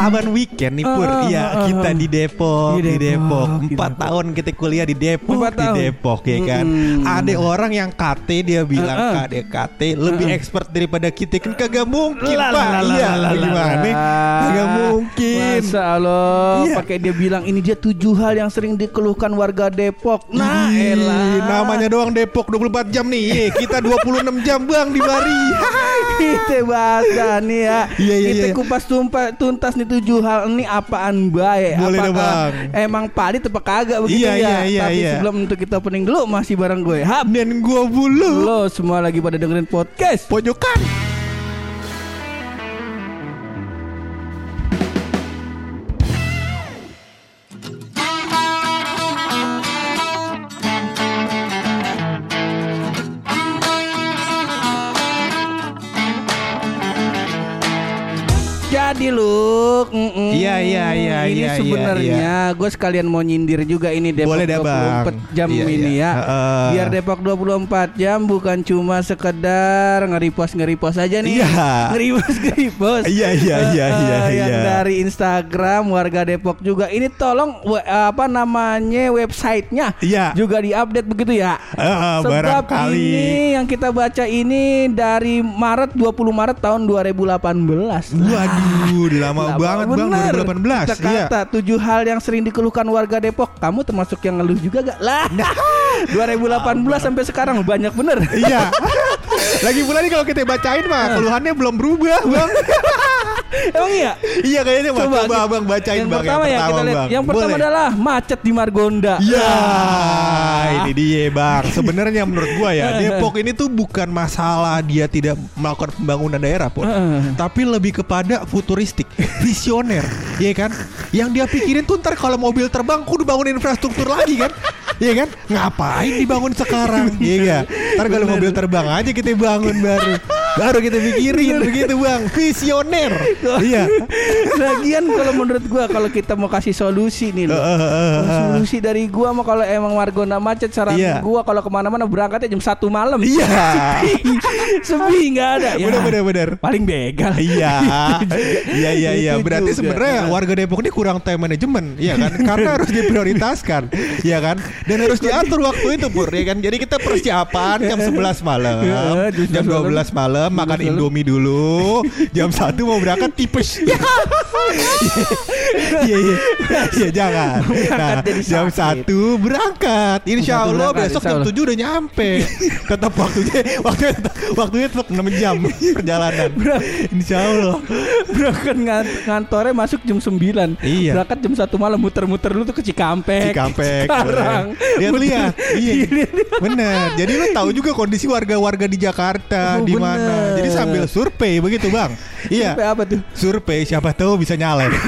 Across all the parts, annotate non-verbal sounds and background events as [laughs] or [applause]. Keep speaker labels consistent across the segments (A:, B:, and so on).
A: Saban weekend nih Pur
B: Ah,
A: Iya
B: ah, ah.
A: kita di Depok
B: Di
A: Depok Empat tahun kita kuliah di Depok
B: Empat
A: Di
B: tahun.
A: Depok ya kan
B: Mm-mm.
A: Ada orang yang KT dia bilang
B: Ah, ah.
A: KD KT Lebih expert daripada kita Kan kagak mungkin
B: Lah,
A: Pak
B: lah,
A: Iya
B: lah,
A: gimana. Kagak mungkin
B: Masa Allah
A: Iya.
B: pakai dia bilang ini dia tujuh hal yang sering dikeluhkan warga Depok. Nah, elah.
A: Namanya doang Depok 24 jam nih Ye, Kita 26 [laughs] jam bang di Bari
B: kita bahasa nih ya.
A: Iya, iya,
B: kita
A: iya.
B: kupas tumpa, tuntas nih tujuh hal ini apaan baik.
A: Boleh
B: Apakah
A: Bang.
B: Emang padi apa kagak begitu
A: Iya,
B: ya.
A: iya, iya,
B: Tapi
A: iya.
B: sebelum untuk kita opening dulu masih bareng gue. Hap.
A: Dan gua bulu
B: Lo semua lagi pada dengerin podcast.
A: Pojokan
B: Jadi lu.
A: Iya, iya, iya,
B: Ini
A: iya, iya,
B: sebenarnya gue sekalian mau nyindir juga ini Depok
A: Boleh dah, Bang.
B: 24 jam
A: Iya,
B: ini
A: iya.
B: ya.
A: Heeh.
B: Biar Depok 24 jam bukan cuma sekedar nge-repost nge-repost aja nih.
A: Iya. [laughs]
B: Nge-repost nge-repost.
A: Iya, iya, iya,
B: Eh,
A: iya,
B: Yang
A: iya.
B: dari Instagram warga Depok juga. Ini tolong we- apa namanya websitenya
A: Iya
B: juga diupdate begitu ya.
A: Heeh,
B: Sebab
A: barangkali.
B: ini yang kita baca ini dari Maret 20 Maret tahun 2018.
A: Waduh, udah lama
B: Lama
A: banget bang
B: bener.
A: 2018
B: Kita
A: Iya
B: tujuh hal yang sering dikeluhkan warga Depok. Kamu termasuk yang ngeluh juga gak? Lah. [laughs] 2018 sampai sekarang banyak bener.
A: Iya [laughs] Lagi pula nih kalau kita bacain mah Keluhannya belum berubah bang [laughs]
B: Emang iya?
A: Iya kayaknya Coba,
B: kita-
A: abang bacain
B: yang
A: bang
B: pertama
A: Yang
B: ya
A: pertama
B: kita lihat.
A: bang
B: Yang pertama
A: Boleh.
B: adalah macet di Margonda.
A: Ya,
B: Ah.
A: ini dia bang. Sebenarnya menurut gua ya, [laughs] Depok ini tuh bukan masalah dia tidak melakukan pembangunan daerah pun,
B: Heeh.
A: tapi lebih kepada futuristik, [laughs] visioner, Iya kan? Yang dia pikirin tuh ntar kalau mobil terbang, kudu bangun infrastruktur lagi kan? Iya kan? Ngapain dibangun sekarang? Iya kan? Ntar kalau mobil terbang aja kita bangun baru, baru kita pikirin begitu bang, visioner. Iya.
B: Lagian kalau menurut gua kalau kita mau kasih solusi nih loh. Solusi dari gua mah kalau emang Margonda macet saran
A: Iya.
B: gua kalau ke mana-mana berangkatnya jam satu malam.
A: Iya.
B: Sepi nggak ada. Ya,
A: Bener bener bener.
B: Paling begal.
A: Iya, [laughs] iya iya iya.
B: Itu
A: Berarti
B: juga.
A: sebenarnya warga Depok ini kurang time management, ya kan? Karena [laughs] harus diprioritaskan, ya kan? Dan harus diatur waktu itu pur, ya kan? Jadi kita persiapan jam 11 malam,
B: Iya,
A: jam
B: jam
A: 12 malam makan
B: 12 malam.
A: Indomie dulu, jam 1 mau berangkat tipes. [laughs] Iya iya. Iya jangan. Nah, jam
B: sakit.
A: 1 berangkat. Insya Allah besok jam
B: Allah.
A: 7 udah nyampe. Tetap waktunya waktunya waktunya tetap 6 jam perjalanan. Insya Allah.
B: Berangkat ngan- ngantornya masuk jam 9
A: Iya.
B: Berangkat jam 1 malam muter-muter lu tuh ke Cikampek
A: Cikampek
B: Sekarang
A: Lihat-lihat Iya [laughs] Bener Jadi lu tahu juga kondisi warga-warga di Jakarta
B: Oh,
A: di mana. Jadi sambil survei begitu bang [laughs] Iya
B: Sampai apa tuh?
A: Survei siapa tahu bisa nyalek [laughs]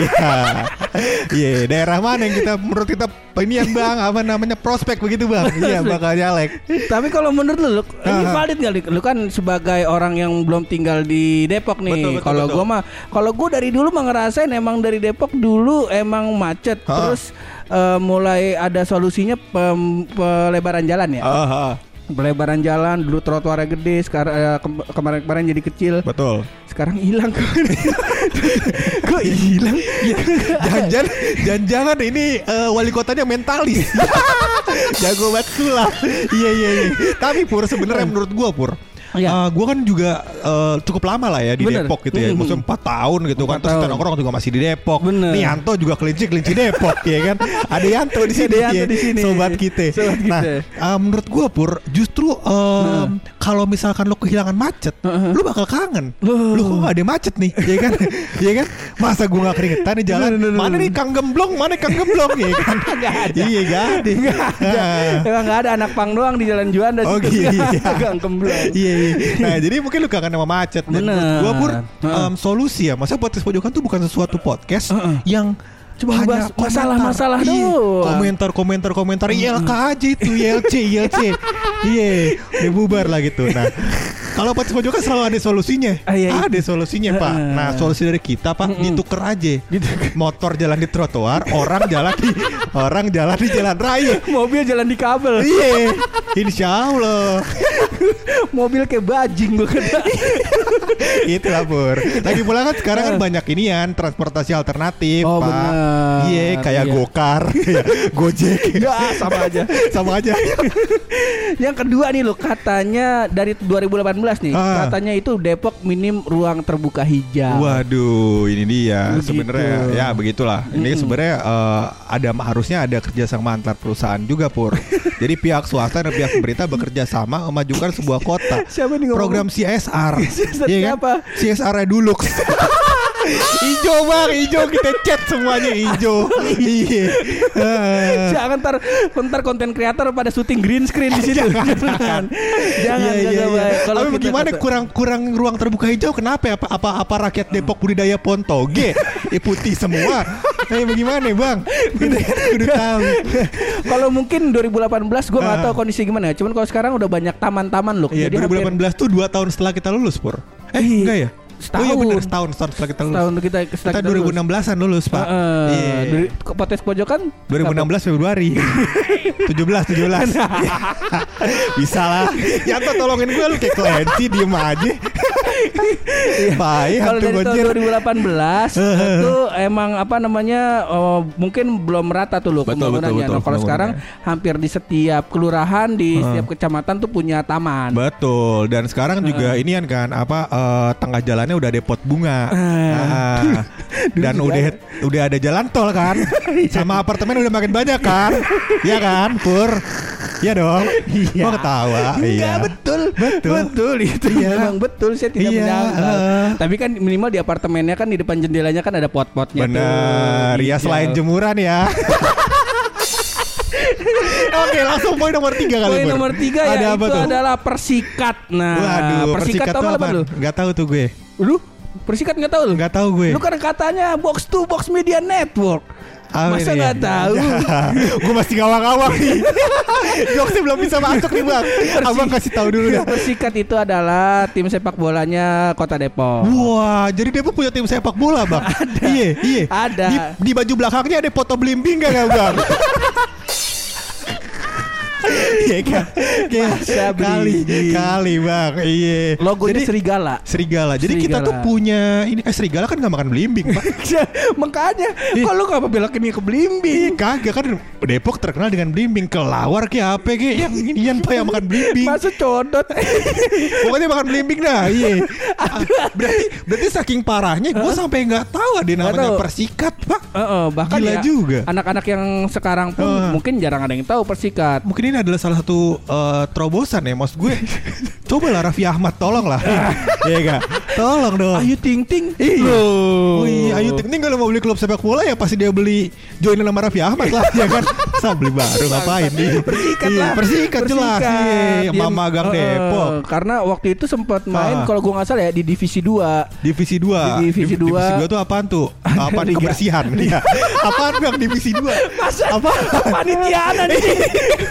A: Iya Iya daerah mana yang kita Menurut kita Ini yang bang Apa namanya Prospek begitu bang Iya bakal nyalek
B: Tapi kalau menurut lu, lu ini valid gak? Lik? Lu kan sebagai orang yang belum tinggal di Depok nih. Kalau gua mah, kalau gua dari dulu mah ngerasain emang dari Depok dulu emang macet.
A: Ah.
B: Terus eh, mulai ada solusinya pem- pelebaran jalan ya.
A: Ah, ah,
B: Pelebaran jalan dulu trotoarnya gede, sekarang eh, kem- kemarin-kemarin jadi kecil.
A: Betul
B: Sekarang hilang. [laughs] Kok hilang?
A: Jangan-jangan Jangan-jangan ini eh, Wali kotanya mentalis [laughs] Jago banget sulap Iya iya iya Tapi Pur sebenarnya menurut gua Pur
B: Iya.
A: eh, gua kan juga eh, cukup lama lah ya di
B: Bener.
A: Depok gitu ya.
B: Mhm.
A: Maksudnya 4 tahun gitu kan.
B: Empat
A: Terus nongkrong juga masih di Depok.
B: Bener.
A: Nih Yanto juga kelinci kelinci Depok ya kan. Ada Yanto di sini.
B: Ada Yanto
A: ya.
B: di sini.
A: Sobat kita.
B: Sobat
A: Nah,
B: kita.
A: eh, menurut gua Pur justru em, kalau misalkan lo kehilangan macet,
B: Heeh.
A: lu bakal kangen.
B: Loh.
A: Lu kok gak ada macet nih, ya kan? [laughs] ya kan? Masa gua gak keringetan di jalan?
B: Bener, bener,
A: Mana nih Kang Gemblong? Mana Kang Gemblong ya kan? [laughs]
B: Gak ada.
A: Iya gak ada. Ah. [laughs]
B: Emang gak ada anak pang doang di jalan Juanda
A: Oh
B: situ.
A: iya.
B: Gang kemblong.
A: Iya, iya. [laughs] Nah, jadi mungkin lu kangen sama macet.
B: Bener.
A: gua pur em, solusi ya. Masa podcast pojokan tuh bukan sesuatu podcast
B: Heeh.
A: yang
B: Cuma
A: hanya
B: bahas masalah-masalah
A: Iya,
B: doang.
A: Komentar, komentar, komentar. ILK aja itu, ILC, ILC. [laughs] Iya, udah bubar lah gitu. Nah, Kalau potes pojokan selalu ada solusinya.
B: Ah, iya,
A: ada solusinya, Pak. Nah, solusi dari kita, Pak, dituker aja. Motor jalan di trotoar, orang jalan di [laughs] orang jalan di jalan raya.
B: Mobil jalan di kabel.
A: Iya, insya Allah. [laughs]
B: Mobil kayak bajing gue kata.
A: Itulah Pur. Lagi pula kan sekarang kan banyak inian transportasi alternatif,
B: Oh,
A: Pak.
B: Benar.
A: Iya, kayak
B: Iya.
A: gokar, [laughs] kayak Gojek.
B: Ya sama aja.
A: Sama aja. [laughs]
B: Yang kedua nih lo katanya dari 2018 nih
A: Ah.
B: katanya itu Depok minim ruang terbuka hijau.
A: Waduh, ini dia
B: Begitu.
A: sebenarnya ya begitulah. Ini sebenarnya eh, ada harusnya ada kerjasama antar perusahaan juga Pur. [laughs] Jadi pihak swasta dan pihak pemerintah bekerja sama memajukan sebuah kota.
B: Siapa nih?
A: Program CSR.
B: CSR
A: Iya
B: apa?
A: CSR dulu. Ijo bang, ijo kita chat semuanya ijo. [laughs] Iya. Eh. [laughs]
B: Jangan ntar ntar konten kreator pada syuting green screen di situ. [laughs] Jangan. Jangan
A: Iya, iya,
B: jangan,
A: iya.
B: Kalau
A: Tapi kurang kurang ruang terbuka hijau? Kenapa ya? Apa apa, apa rakyat Depok budidaya Pontoge eh, putih semua? Eh bagaimana bang? Udah tahu.
B: Kalau mungkin 2018 gue nggak
A: Ah.
B: tahu kondisi gimana ya. Cuman kalau sekarang udah banyak taman-taman loh.
A: Iya
B: Jadi hampir
A: 2018 tuh dua tahun setelah kita lulus pur. Eh
B: Ih,
A: enggak ya? Oh iya
B: setahun.
A: benar setahun setahun setelah kita lulus.
B: tahun kita
A: kita
B: setelah kita lulus.
A: 2016an lulus pak.
B: Heeh.
A: Iya.
B: Dari potes pojokan
A: 2016 Februari 17 17 Bisa lah Yanto tolongin gue lu kayak Clancy Diem aja Baik
B: Kalau dari tahun 2018 itu emang apa namanya oh, mungkin belum merata tuh loh
A: Betul,
B: pembangunannya.
A: betul, betul,
B: Nah, kalau sekarang hampir di setiap kelurahan di setiap kecamatan tuh punya taman.
A: Betul Dan sekarang juga ini kan Apa eh, Tengah jalannya udah ada pot bunga. Ah. [laughs] Dan
B: juga
A: udah Udah ada jalan tol kan? [laughs] Sama apartemen udah makin banyak kan? Iya kan Pur? Iya dong.
B: Iya.
A: Mau ketawa?
B: Enggak
A: Iya.
B: betul.
A: Betul.
B: Betul itu
A: Iya.
B: memang betul. Saya tidak
A: Iya, eh.
B: Tapi kan minimal di apartemennya kan Di depan jendelanya kan ada pot-potnya tuh.
A: Bener Ya selain jemuran ya [laughs] [laughs] Oke langsung poin nomor tiga kali
B: Poin nomor tiga
A: Ada
B: ya
A: apa
B: itu
A: tuh?
B: adalah persikat Nah
A: Waduh
B: persikat,
A: persikat
B: tau apa
A: apa?
B: lu?
A: Gak tahu tuh gue
B: Lu persikat nggak tahu lu?
A: Gak tahu gue
B: Lu kan katanya box to box media network.
A: Apa
B: Masa
A: ya?
B: nggak tahu? [laughs]
A: gue masih ngawang-ngawang nih [laughs] Jokesnya belum bisa masuk nih bang Abang kasih tahu dulu dah
B: Persikat itu adalah tim sepak bolanya Kota Depok.
A: Wah, jadi Depok punya tim sepak bola, Bang. Iya, iya.
B: Ada.
A: Di, di baju belakangnya ada foto blimbing gak, gak Bang? Iya kan?
B: Masa
A: kali, kali, Bang. Iya.
B: Logonya
A: Jadi-
B: serigala.
A: Serigala. Jadi kita
B: Serigala.
A: tuh punya ini eh serigala kan gak makan belimbing, Pak. [laughs]
B: Makanya, kok lu ngapa belokin ke belimbing?
A: kagak kan Depok terkenal dengan belimbing kelawar kayak apa kayak yang inian pak yang makan belimbing
B: Masa codot? [laughs]
A: pokoknya makan belimbing dah iya berarti berarti saking parahnya gue sampai nggak tahu ada namanya persikat pak
B: Heeh, bahkan
A: Gila
B: ya
A: juga.
B: anak-anak yang sekarang pun
A: Heeh.
B: mungkin jarang ada yang tahu persikat.
A: mungkin ini adalah salah satu eh, terobosan ya maksud gue [laughs] coba lah Raffi Ahmad tolong lah [laughs] iya gak tolong dong
B: Ayu Ting Ting.
A: Iya. Oh iya, Ayu Ting Ting kalau mau beli klub sepak bola ya pasti dia beli joinan sama Raffi Ahmad lah, ya kan? Saya beli baru ngapain nih?
B: Persikat
A: Iya,
B: lah.
A: Persikat jelas. Iya,
B: Dia-
A: Mama Gang Depok.
B: Karena waktu itu sempat main
A: Ah.
B: kalau gua nggak salah ya di divisi 2.
A: Divisi 2
B: Di divisi dua.
A: Divisi 2 tuh apaan tuh? [laughs] Apaan
B: Liga.
A: kebersihan Iya. Apaan bang divisi 2 Apa?
B: Panitiaan anjing.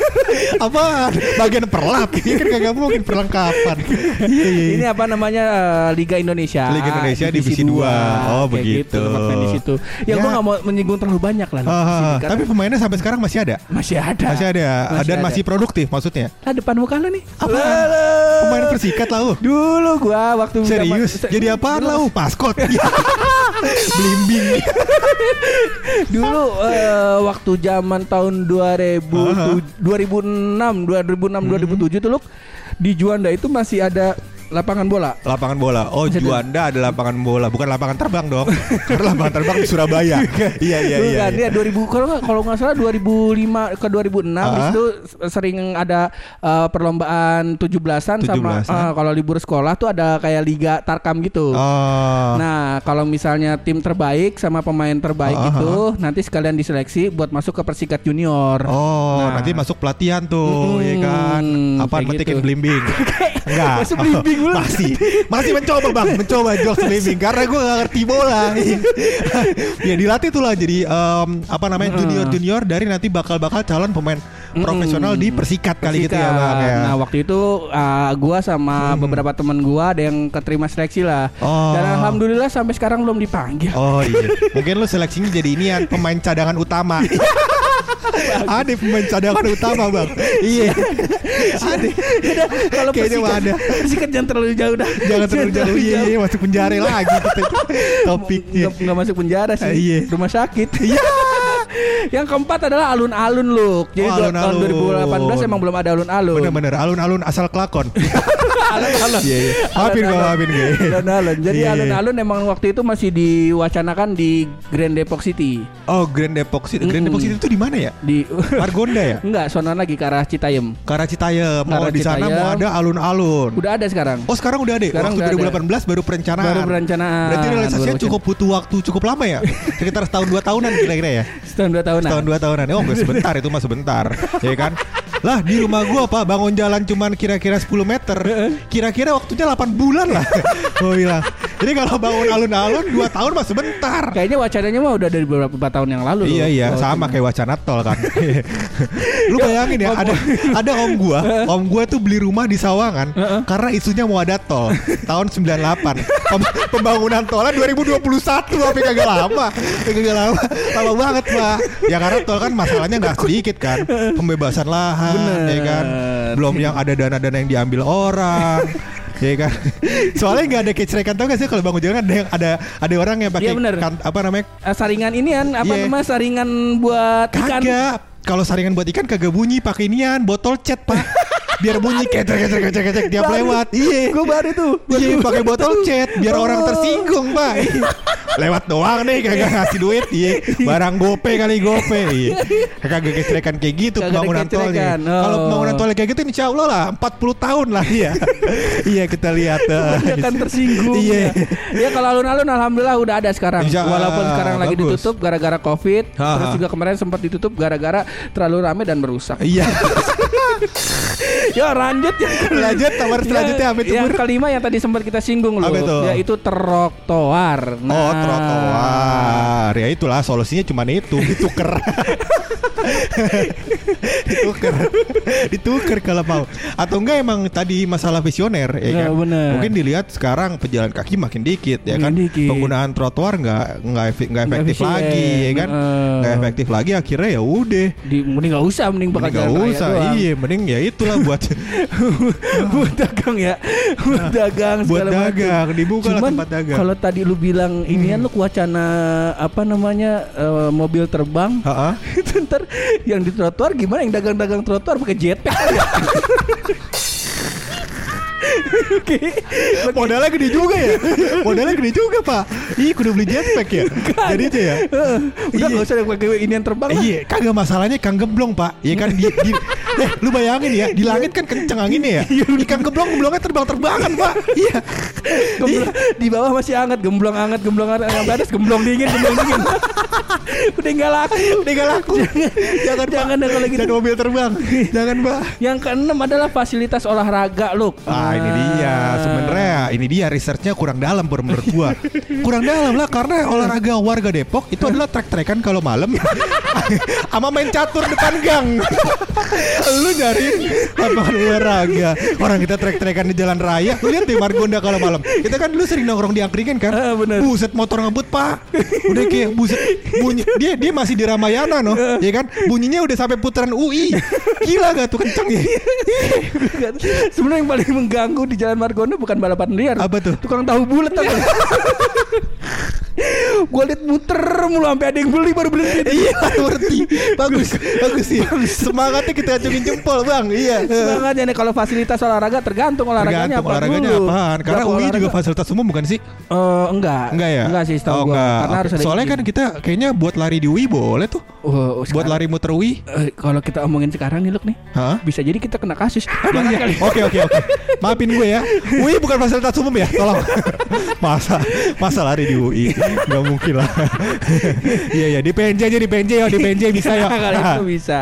B: [laughs]
A: Apaan? Bagian perlap Ini kan kagak mungkin perlengkapan [laughs]
B: Ini apa namanya eh, Liga Indonesia.
A: Liga Indonesia Divisi dua. Oh,
B: Kayak
A: begitu.
B: Gitu, di situ. Ya,
A: Ya.
B: gua nggak mau menyinggung terlalu banyak lah. di
A: Ah,
B: sini,
A: ah,
B: karena
A: Tapi pemainnya sampai sekarang masih ada
B: masih ada.
A: Masih ada
B: Masih
A: Dan
B: ada.
A: masih produktif maksudnya
B: Lah depan muka lu nih.
A: Apa? Pemain persikat lah uh.
B: Dulu gua waktu
A: Serius?
B: zaman-
A: Jadi apaan lah uh? Paskot [laughs] [laughs] Blimbing
B: Dulu eh, waktu zaman tahun 2000
A: Aha.
B: 2006 2006 2007 tuh lu di Juanda itu masih ada lapangan bola.
A: Lapangan bola. Oh,
B: ada.
A: Juanda ada lapangan bola, bukan lapangan terbang dong. [laughs] Karena lapangan terbang di Surabaya. [laughs] iya iya iya.
B: kan,
A: iya.
B: dia 2000 kalau nggak kalau nggak salah 2005 ke 2006
A: Ah.
B: itu sering ada eh, perlombaan 17-an sama
A: 17-an.
B: eh, kalau libur sekolah tuh ada kayak liga tarkam gitu.
A: Oh.
B: Nah, kalau misalnya tim terbaik sama pemain terbaik
A: Ah,
B: itu nanti sekalian diseleksi buat masuk ke Persikat Junior.
A: Oh,
B: Nah.
A: nanti masuk pelatihan tuh,
B: Mm-mm,
A: ya kan? Apa metikin
B: gitu.
A: blimbing? [laughs] Enggak.
B: Masih blimbing lu.
A: masih. Masih mencoba, Bang. [laughs] Mencoba jokes blimbing karena gue gak ngerti bola. [laughs] ya dilatih tuh lah jadi em, apa namanya junior-junior dari nanti bakal-bakal calon pemain profesional di Persikat kali gitu ya bang ya.
B: Nah waktu itu uh, gua sama beberapa teman gua ada yang keterima seleksi lah.
A: Oh.
B: Dan alhamdulillah sampai sekarang belum dipanggil.
A: Oh iya, mungkin lu seleksinya jadi ini ya pemain cadangan utama. [laughs] ada pemain cadangan utama bang. Iya.
B: Udah, kalau
A: Kayaknya ada.
B: Persikat jangan terlalu jauh dah.
A: Jangan terlalu jauh. Iya, iya masuk penjara lagi kita. [laughs] Topiknya.
B: Nggak, nggak masuk penjara sih.
A: Iya.
B: Rumah sakit. [laughs] Iya. [laughs] yang keempat adalah alun-alun look. Jadi
A: Oh,
B: dua- tahun
A: alun-alun.
B: 2018 emang belum ada alun-alun.
A: Bener-bener alun-alun asal kelakon.
B: Alun-alun.
A: Iya iya. Maafin gue.
B: Alun-alun. Jadi
A: Iya, iya.
B: alun-alun emang waktu itu masih diwacanakan di Grand Depok City.
A: Oh Grand Depok City. Grand. Depok City itu di mana ya?
B: Di
A: Margonda ya? [laughs]
B: Enggak, sono lagi ke arah Citayam.
A: Karena Citayam.
B: Ke
A: Oh
B: arah
A: di sana mau ada alun-alun.
B: Udah ada sekarang.
A: Oh sekarang udah ada.
B: Sekarang
A: Waktu
B: udah
A: 2018 baru perencanaan.
B: Baru perencanaan.
A: Berarti realisasinya cukup butuh waktu cukup lama ya? [laughs] Sekitar setahun dua tahunan kira-kira ya?
B: Setahun dua tahun.
A: Setahun dua tahunan. Oh sebentar itu mah sebentar. [laughs] ya kan? Lah di rumah gua Pak bangun jalan cuman kira-kira 10 meter. Kira-kira waktunya 8 bulan lah. [laughs] oh iya. Jadi kalau bangun alun-alun 2 tahun mah sebentar.
B: Kayaknya wacananya mah udah dari beberapa tahun yang lalu.
A: Iya iya
B: Oh,
A: sama kayak wacana tol kan. [laughs] Lu bayangin ya ada [laughs] ada om gua, om gua tuh beli rumah di Sawangan karena isunya mau ada tol tahun 98. Pem- pembangunan tolnya 2021 tapi kagak lama. Kagak lama. Lama banget, Pak. Ya karena tol kan masalahnya nggak sedikit kan. Pembebasan lahan
B: Bener.
A: ya kan. Belum yang ada dana-dana yang diambil orang. [laughs] Ya kan, soalnya nggak ada kecerikan tau gak sih kalau bangun jalan ada yang ada ada orang yang pakai
B: bener.
A: kan- apa namanya
B: Eh, saringan ini kan apa
A: Iya.
B: namanya saringan buat ikan.
A: Kagak. Kalau saringan buat ikan kagak bunyi pakai inian botol cat pak. [laughs] Biar bunyi kecek kecek kecek tiap
B: Baru.
A: lewat. Iya.
B: Gue baru tuh.
A: Iya pakai botol cat biar
B: Oh.
A: orang tersinggung pak. Iya. Lewat doang nih kagak ngasih duit. Iya. Barang gope kali gope. Iya. Kagak kecerikan kayak gitu
B: Kagak
A: pembangunan tolnya.
B: Oh.
A: Kalau pembangunan tolnya kayak gitu insya Allah lah 40 tahun lah iya. iya kita lihat.
B: akan tersinggung.
A: Iya.
B: Ya kalau alun-alun alhamdulillah udah ada sekarang.
A: Insya-
B: Walaupun sekarang lagi ditutup gara-gara Covid,
A: Ha,
B: terus
A: ha.
B: juga kemarin sempat ditutup gara-gara terlalu ramai dan merusak.
A: Iya. [laughs]
B: ya lanjut ya.
A: Lanjut, nomor selanjutnya apa itu,
B: Yang kelima yang tadi sempat kita singgung loh,
A: itu?
B: yaitu trotoar.
A: Oh
B: Nah,
A: trotoar Ya itulah solusinya cuma itu Dituker [laughs] [laughs] Dituker Dituker kalau mau Atau enggak emang tadi masalah visioner ya
B: Ya,
A: kan
B: bener.
A: Mungkin dilihat sekarang pejalan kaki makin dikit ya kan
B: dikit.
A: Penggunaan trotoar nggak nggak nggak efektif
B: efisien.
A: lagi ya kan
B: Heeh.
A: Nggak efektif lagi akhirnya ya udah
B: Di, mending nggak usah, mending bakal
A: Mending nggak
B: jalan raya
A: usah. Iya mending ya itulah buat [laughs]
B: buat dagang ya buat dagang
A: Buat dagang, dibuka lah tempat dagang.
B: kalau tadi lu bilang inian lu wacana apa namanya eh, mobil terbang [laughs] itu ntar yang di trotoar gimana yang dagang-dagang trotoar pakai jetpack ya? Oke.
A: Modalnya gede juga ya Modalnya gede juga pak Ih kudu beli jetpack ya Jadi aja ya
B: Udah
A: Iya.
B: nggak usah pakai ini yang terbang.
A: Iya, kagak masalahnya kang gemblong pak. Iya kan di, di eh lu bayangin ya di langit kan kenceng anginnya ya. Ikan gemblong gemblongnya terbang terbangan pak. Iya.
B: Gemblong, di bawah masih hangat, gemblong hangat, gemblong hangat, yang atas gemblong dingin, gemblong dingin. [laughs] Udah nggak laku.
A: Udah gak laku. Jangan
B: Jangan deh kalau gitu.
A: Jangan mobil terbang. Jangan pak.
B: Yang keenam adalah fasilitas olahraga, loh.
A: Ah ini dia sebenarnya ini dia researchnya kurang dalam Pur, menurut gua. [laughs] Kurang dalam lah karena olahraga warga Depok itu adalah trek-trekan kalau malam. [laughs] Sama main catur depan gang. [laughs] Lu nyari lapangan olahraga. Orang kita trek-trekan di jalan raya lu lihat di Margonda kalau malam. Kita kan dulu sering nongkrong di angkringan kan.
B: Ah, bener.
A: buset motor ngebut pak. Udah kayak buset bunyi dia dia masih di Ramayana no. Ya kan? Bunyinya udah sampai putaran UI gila gak tuh kenceng ya?
B: Sebenarnya yang paling mengganggu di Jalan Margonda bukan balapan liar.
A: Apa tuh?
B: Tukang tahu bulat tau [laughs] Gue liat muter mulu sampai ada yang beli baru berhenti. [laughs]
A: Iya ngerti Bagus Bagus ya Semangatnya kita acungin jempol bang Iya
B: Semangatnya nih kalau fasilitas olahraga tergantung olahraganya
A: Tergantung
B: apa
A: olahraganya
B: dulu.
A: apaan Karena UI juga fasilitas umum bukan sih
B: Eh, enggak.
A: Enggak ya
B: Enggak sih setahu
A: oh.
B: Karena harus ada
A: Soalnya kan kita kayaknya buat lari di UI boleh tuh
B: Oh,
A: Buat
B: sekarang-
A: lari muter UI
B: Eh, kalau kita omongin sekarang nih Luk nih.
A: Hah?
B: Bisa jadi kita kena kasus.
A: Jangan ya. Oke oke oke. [laughs] Maafin gue ya. UI bukan fasilitas umum ya. Tolong. Masa masa lari di UI? Gak mungkin lah. Iya iya di PNJ aja di PNJ ya di PNJ bisa ya. [laughs]
B: Kali itu bisa.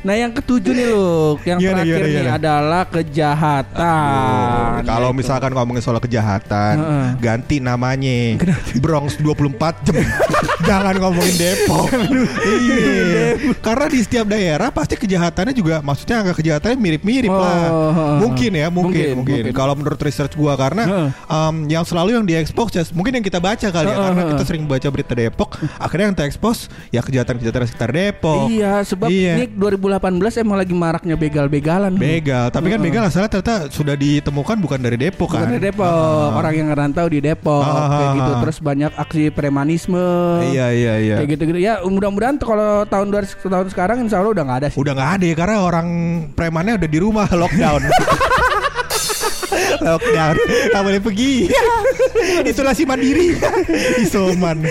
B: Nah yang ketujuh nih Luk Yang
A: Gimana,
B: terakhir
A: gimana,
B: nih
A: gimana?
B: adalah kejahatan
A: Kalau
B: Gitu.
A: misalkan ngomongin soal kejahatan,
B: Heeh.
A: ganti namanya Bronx 24 jam. Jangan ngomongin Depok. iya. Karena di setiap daerah pasti kejahatannya juga maksudnya angka kejahatannya mirip-mirip
B: Oh,
A: lah.
B: heeh.
A: Mungkin ya, mungkin,
B: Mungkin,
A: mungkin.
B: mungkin.
A: Kalau menurut research gua karena
B: Heeh.
A: em, yang selalu yang diekspos ya mungkin yang kita baca kali ya
B: Heeh,
A: karena
B: heeh.
A: kita sering baca berita Depok, akhirnya yang terekspos ya kejahatan-kejahatan sekitar Depok.
B: Iya, sebab
A: Iya.
B: ini 2018 emang lagi maraknya begal-begalan.
A: Begal, tapi kan begal asalnya ternyata sudah ditemukan bukan dari Depok
B: Bukan
A: kan?
B: di Depok, orang yang ngerantau di Depok kayak gitu. Terus banyak aksi premanisme.
A: Iya iya iya.
B: Kayak gitu-gitu. Ya, mudah-mudahan kalau tahun dua tahun sekarang insya Allah udah nggak ada sih.
A: Udah nggak ada ya karena orang premannya udah di rumah [laughs] lockdown. [laughs] lockdown, nggak boleh pergi. [laughs] Isolasi mandiri, [laughs] isoman.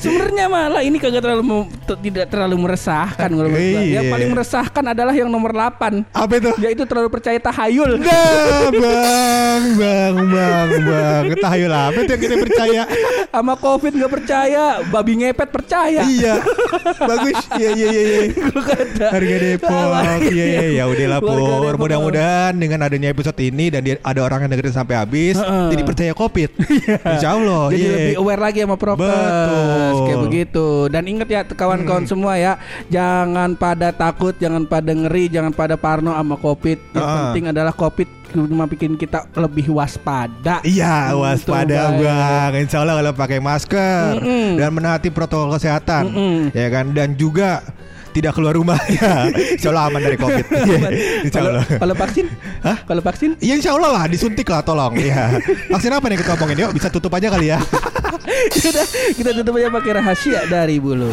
B: Sebenarnya malah ini kagak terlalu tidak terlalu meresahkan kalau gua.
A: Iya.
B: Yang paling meresahkan adalah yang nomor 8
A: Apa itu?
B: yaitu terlalu percaya tahayul.
A: Nah, bang, bang, bang, bang. Tahayul apa itu yang kita percaya?
B: Sama Covid nggak percaya, babi ngepet percaya.
A: iya, bagus. Iya, iya, iya. iya. [laughs] Harga Depok. Iya, iya, ya Pur.
B: Depok.
A: Mudah-mudahan dengan adanya episode ini dan dia, ada orang yang dengerin sampai habis,
B: Heeh.
A: jadi percaya Covid. [laughs] Insya Allah.
B: Jadi
A: iya.
B: lebih aware lagi sama prokes
A: Betul.
B: kayak begitu. Dan ingat ya kawan-kawan semua ya, jangan pada takut, jangan pada ngeri, jangan pada parno sama Covid. Yang
A: Ah.
B: penting adalah Covid cuma bikin kita lebih waspada.
A: Iya
B: Hmm,
A: waspada
B: tuh,
A: bang Insya Allah kalau pakai masker
B: Mm-mm.
A: Dan menaati protokol kesehatan
B: Mm-mm.
A: Ya kan Dan juga Tidak keluar rumah [laughs] ya Insya Allah aman dari covid Iya, Insya
B: Kalau
A: Allah
B: kalau vaksin?
A: Hah?
B: Kalau vaksin?
A: Iya insya Allah lah disuntik lah tolong ya. [laughs] Vaksin apa nih kita ngomongin Yuk bisa tutup aja kali ya [laughs]
B: Sudah, kita tutup aja pakai rahasia dari bulu.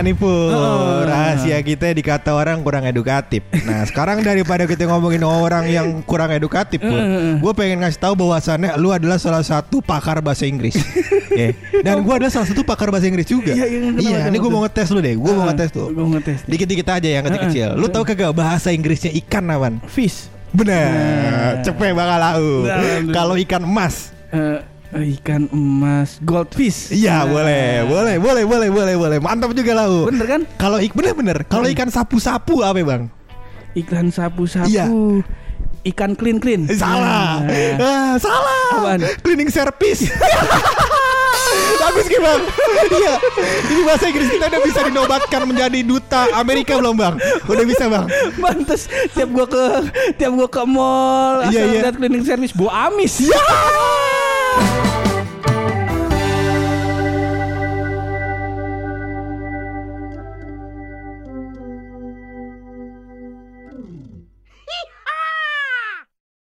A: Nah nih Pur.
B: Oh.
A: Rahasia kita dikata orang kurang edukatif. Nah sekarang daripada kita ngomongin orang yang kurang edukatif Pur Gue pengen ngasih tahu bahwasannya Lu adalah salah satu pakar bahasa Inggris. [laughs] Oke. Dan gue adalah salah satu pakar bahasa Inggris juga.
B: Iya, iya,
A: Iya ini gue mau ngetes lu deh. Gue mau ngetes tuh. Dikit-dikit aja yang kecil-kecil Lu tau kagak bahasa Inggrisnya ikan awan?
B: Fish.
A: Bener. Cepet bakal lau
B: Nah,
A: Kalau ikan emas
B: ikan emas goldfish.
A: Iya
B: Nah.
A: boleh, boleh, boleh, boleh, boleh, boleh. Mantap juga lau.
B: Bener kan?
A: Kalau ik bener bener. Kalau ikan sapu-sapu apa bang?
B: Ikan sapu-sapu.
A: Iya.
B: Ikan clean clean.
A: Eh, salah,
B: Nah.
A: ah, salah.
B: Apaan?
A: Cleaning service. [laughs] Bagus Ki, bang. Iya. Ini bahasa Inggris kita udah bisa dinobatkan menjadi duta Amerika belum bang? Udah bisa bang.
B: Mantes tiap gua ke tiap gua ke mall
A: Iya,
B: asal
A: iya.
B: cleaning service bau amis.
A: Ya.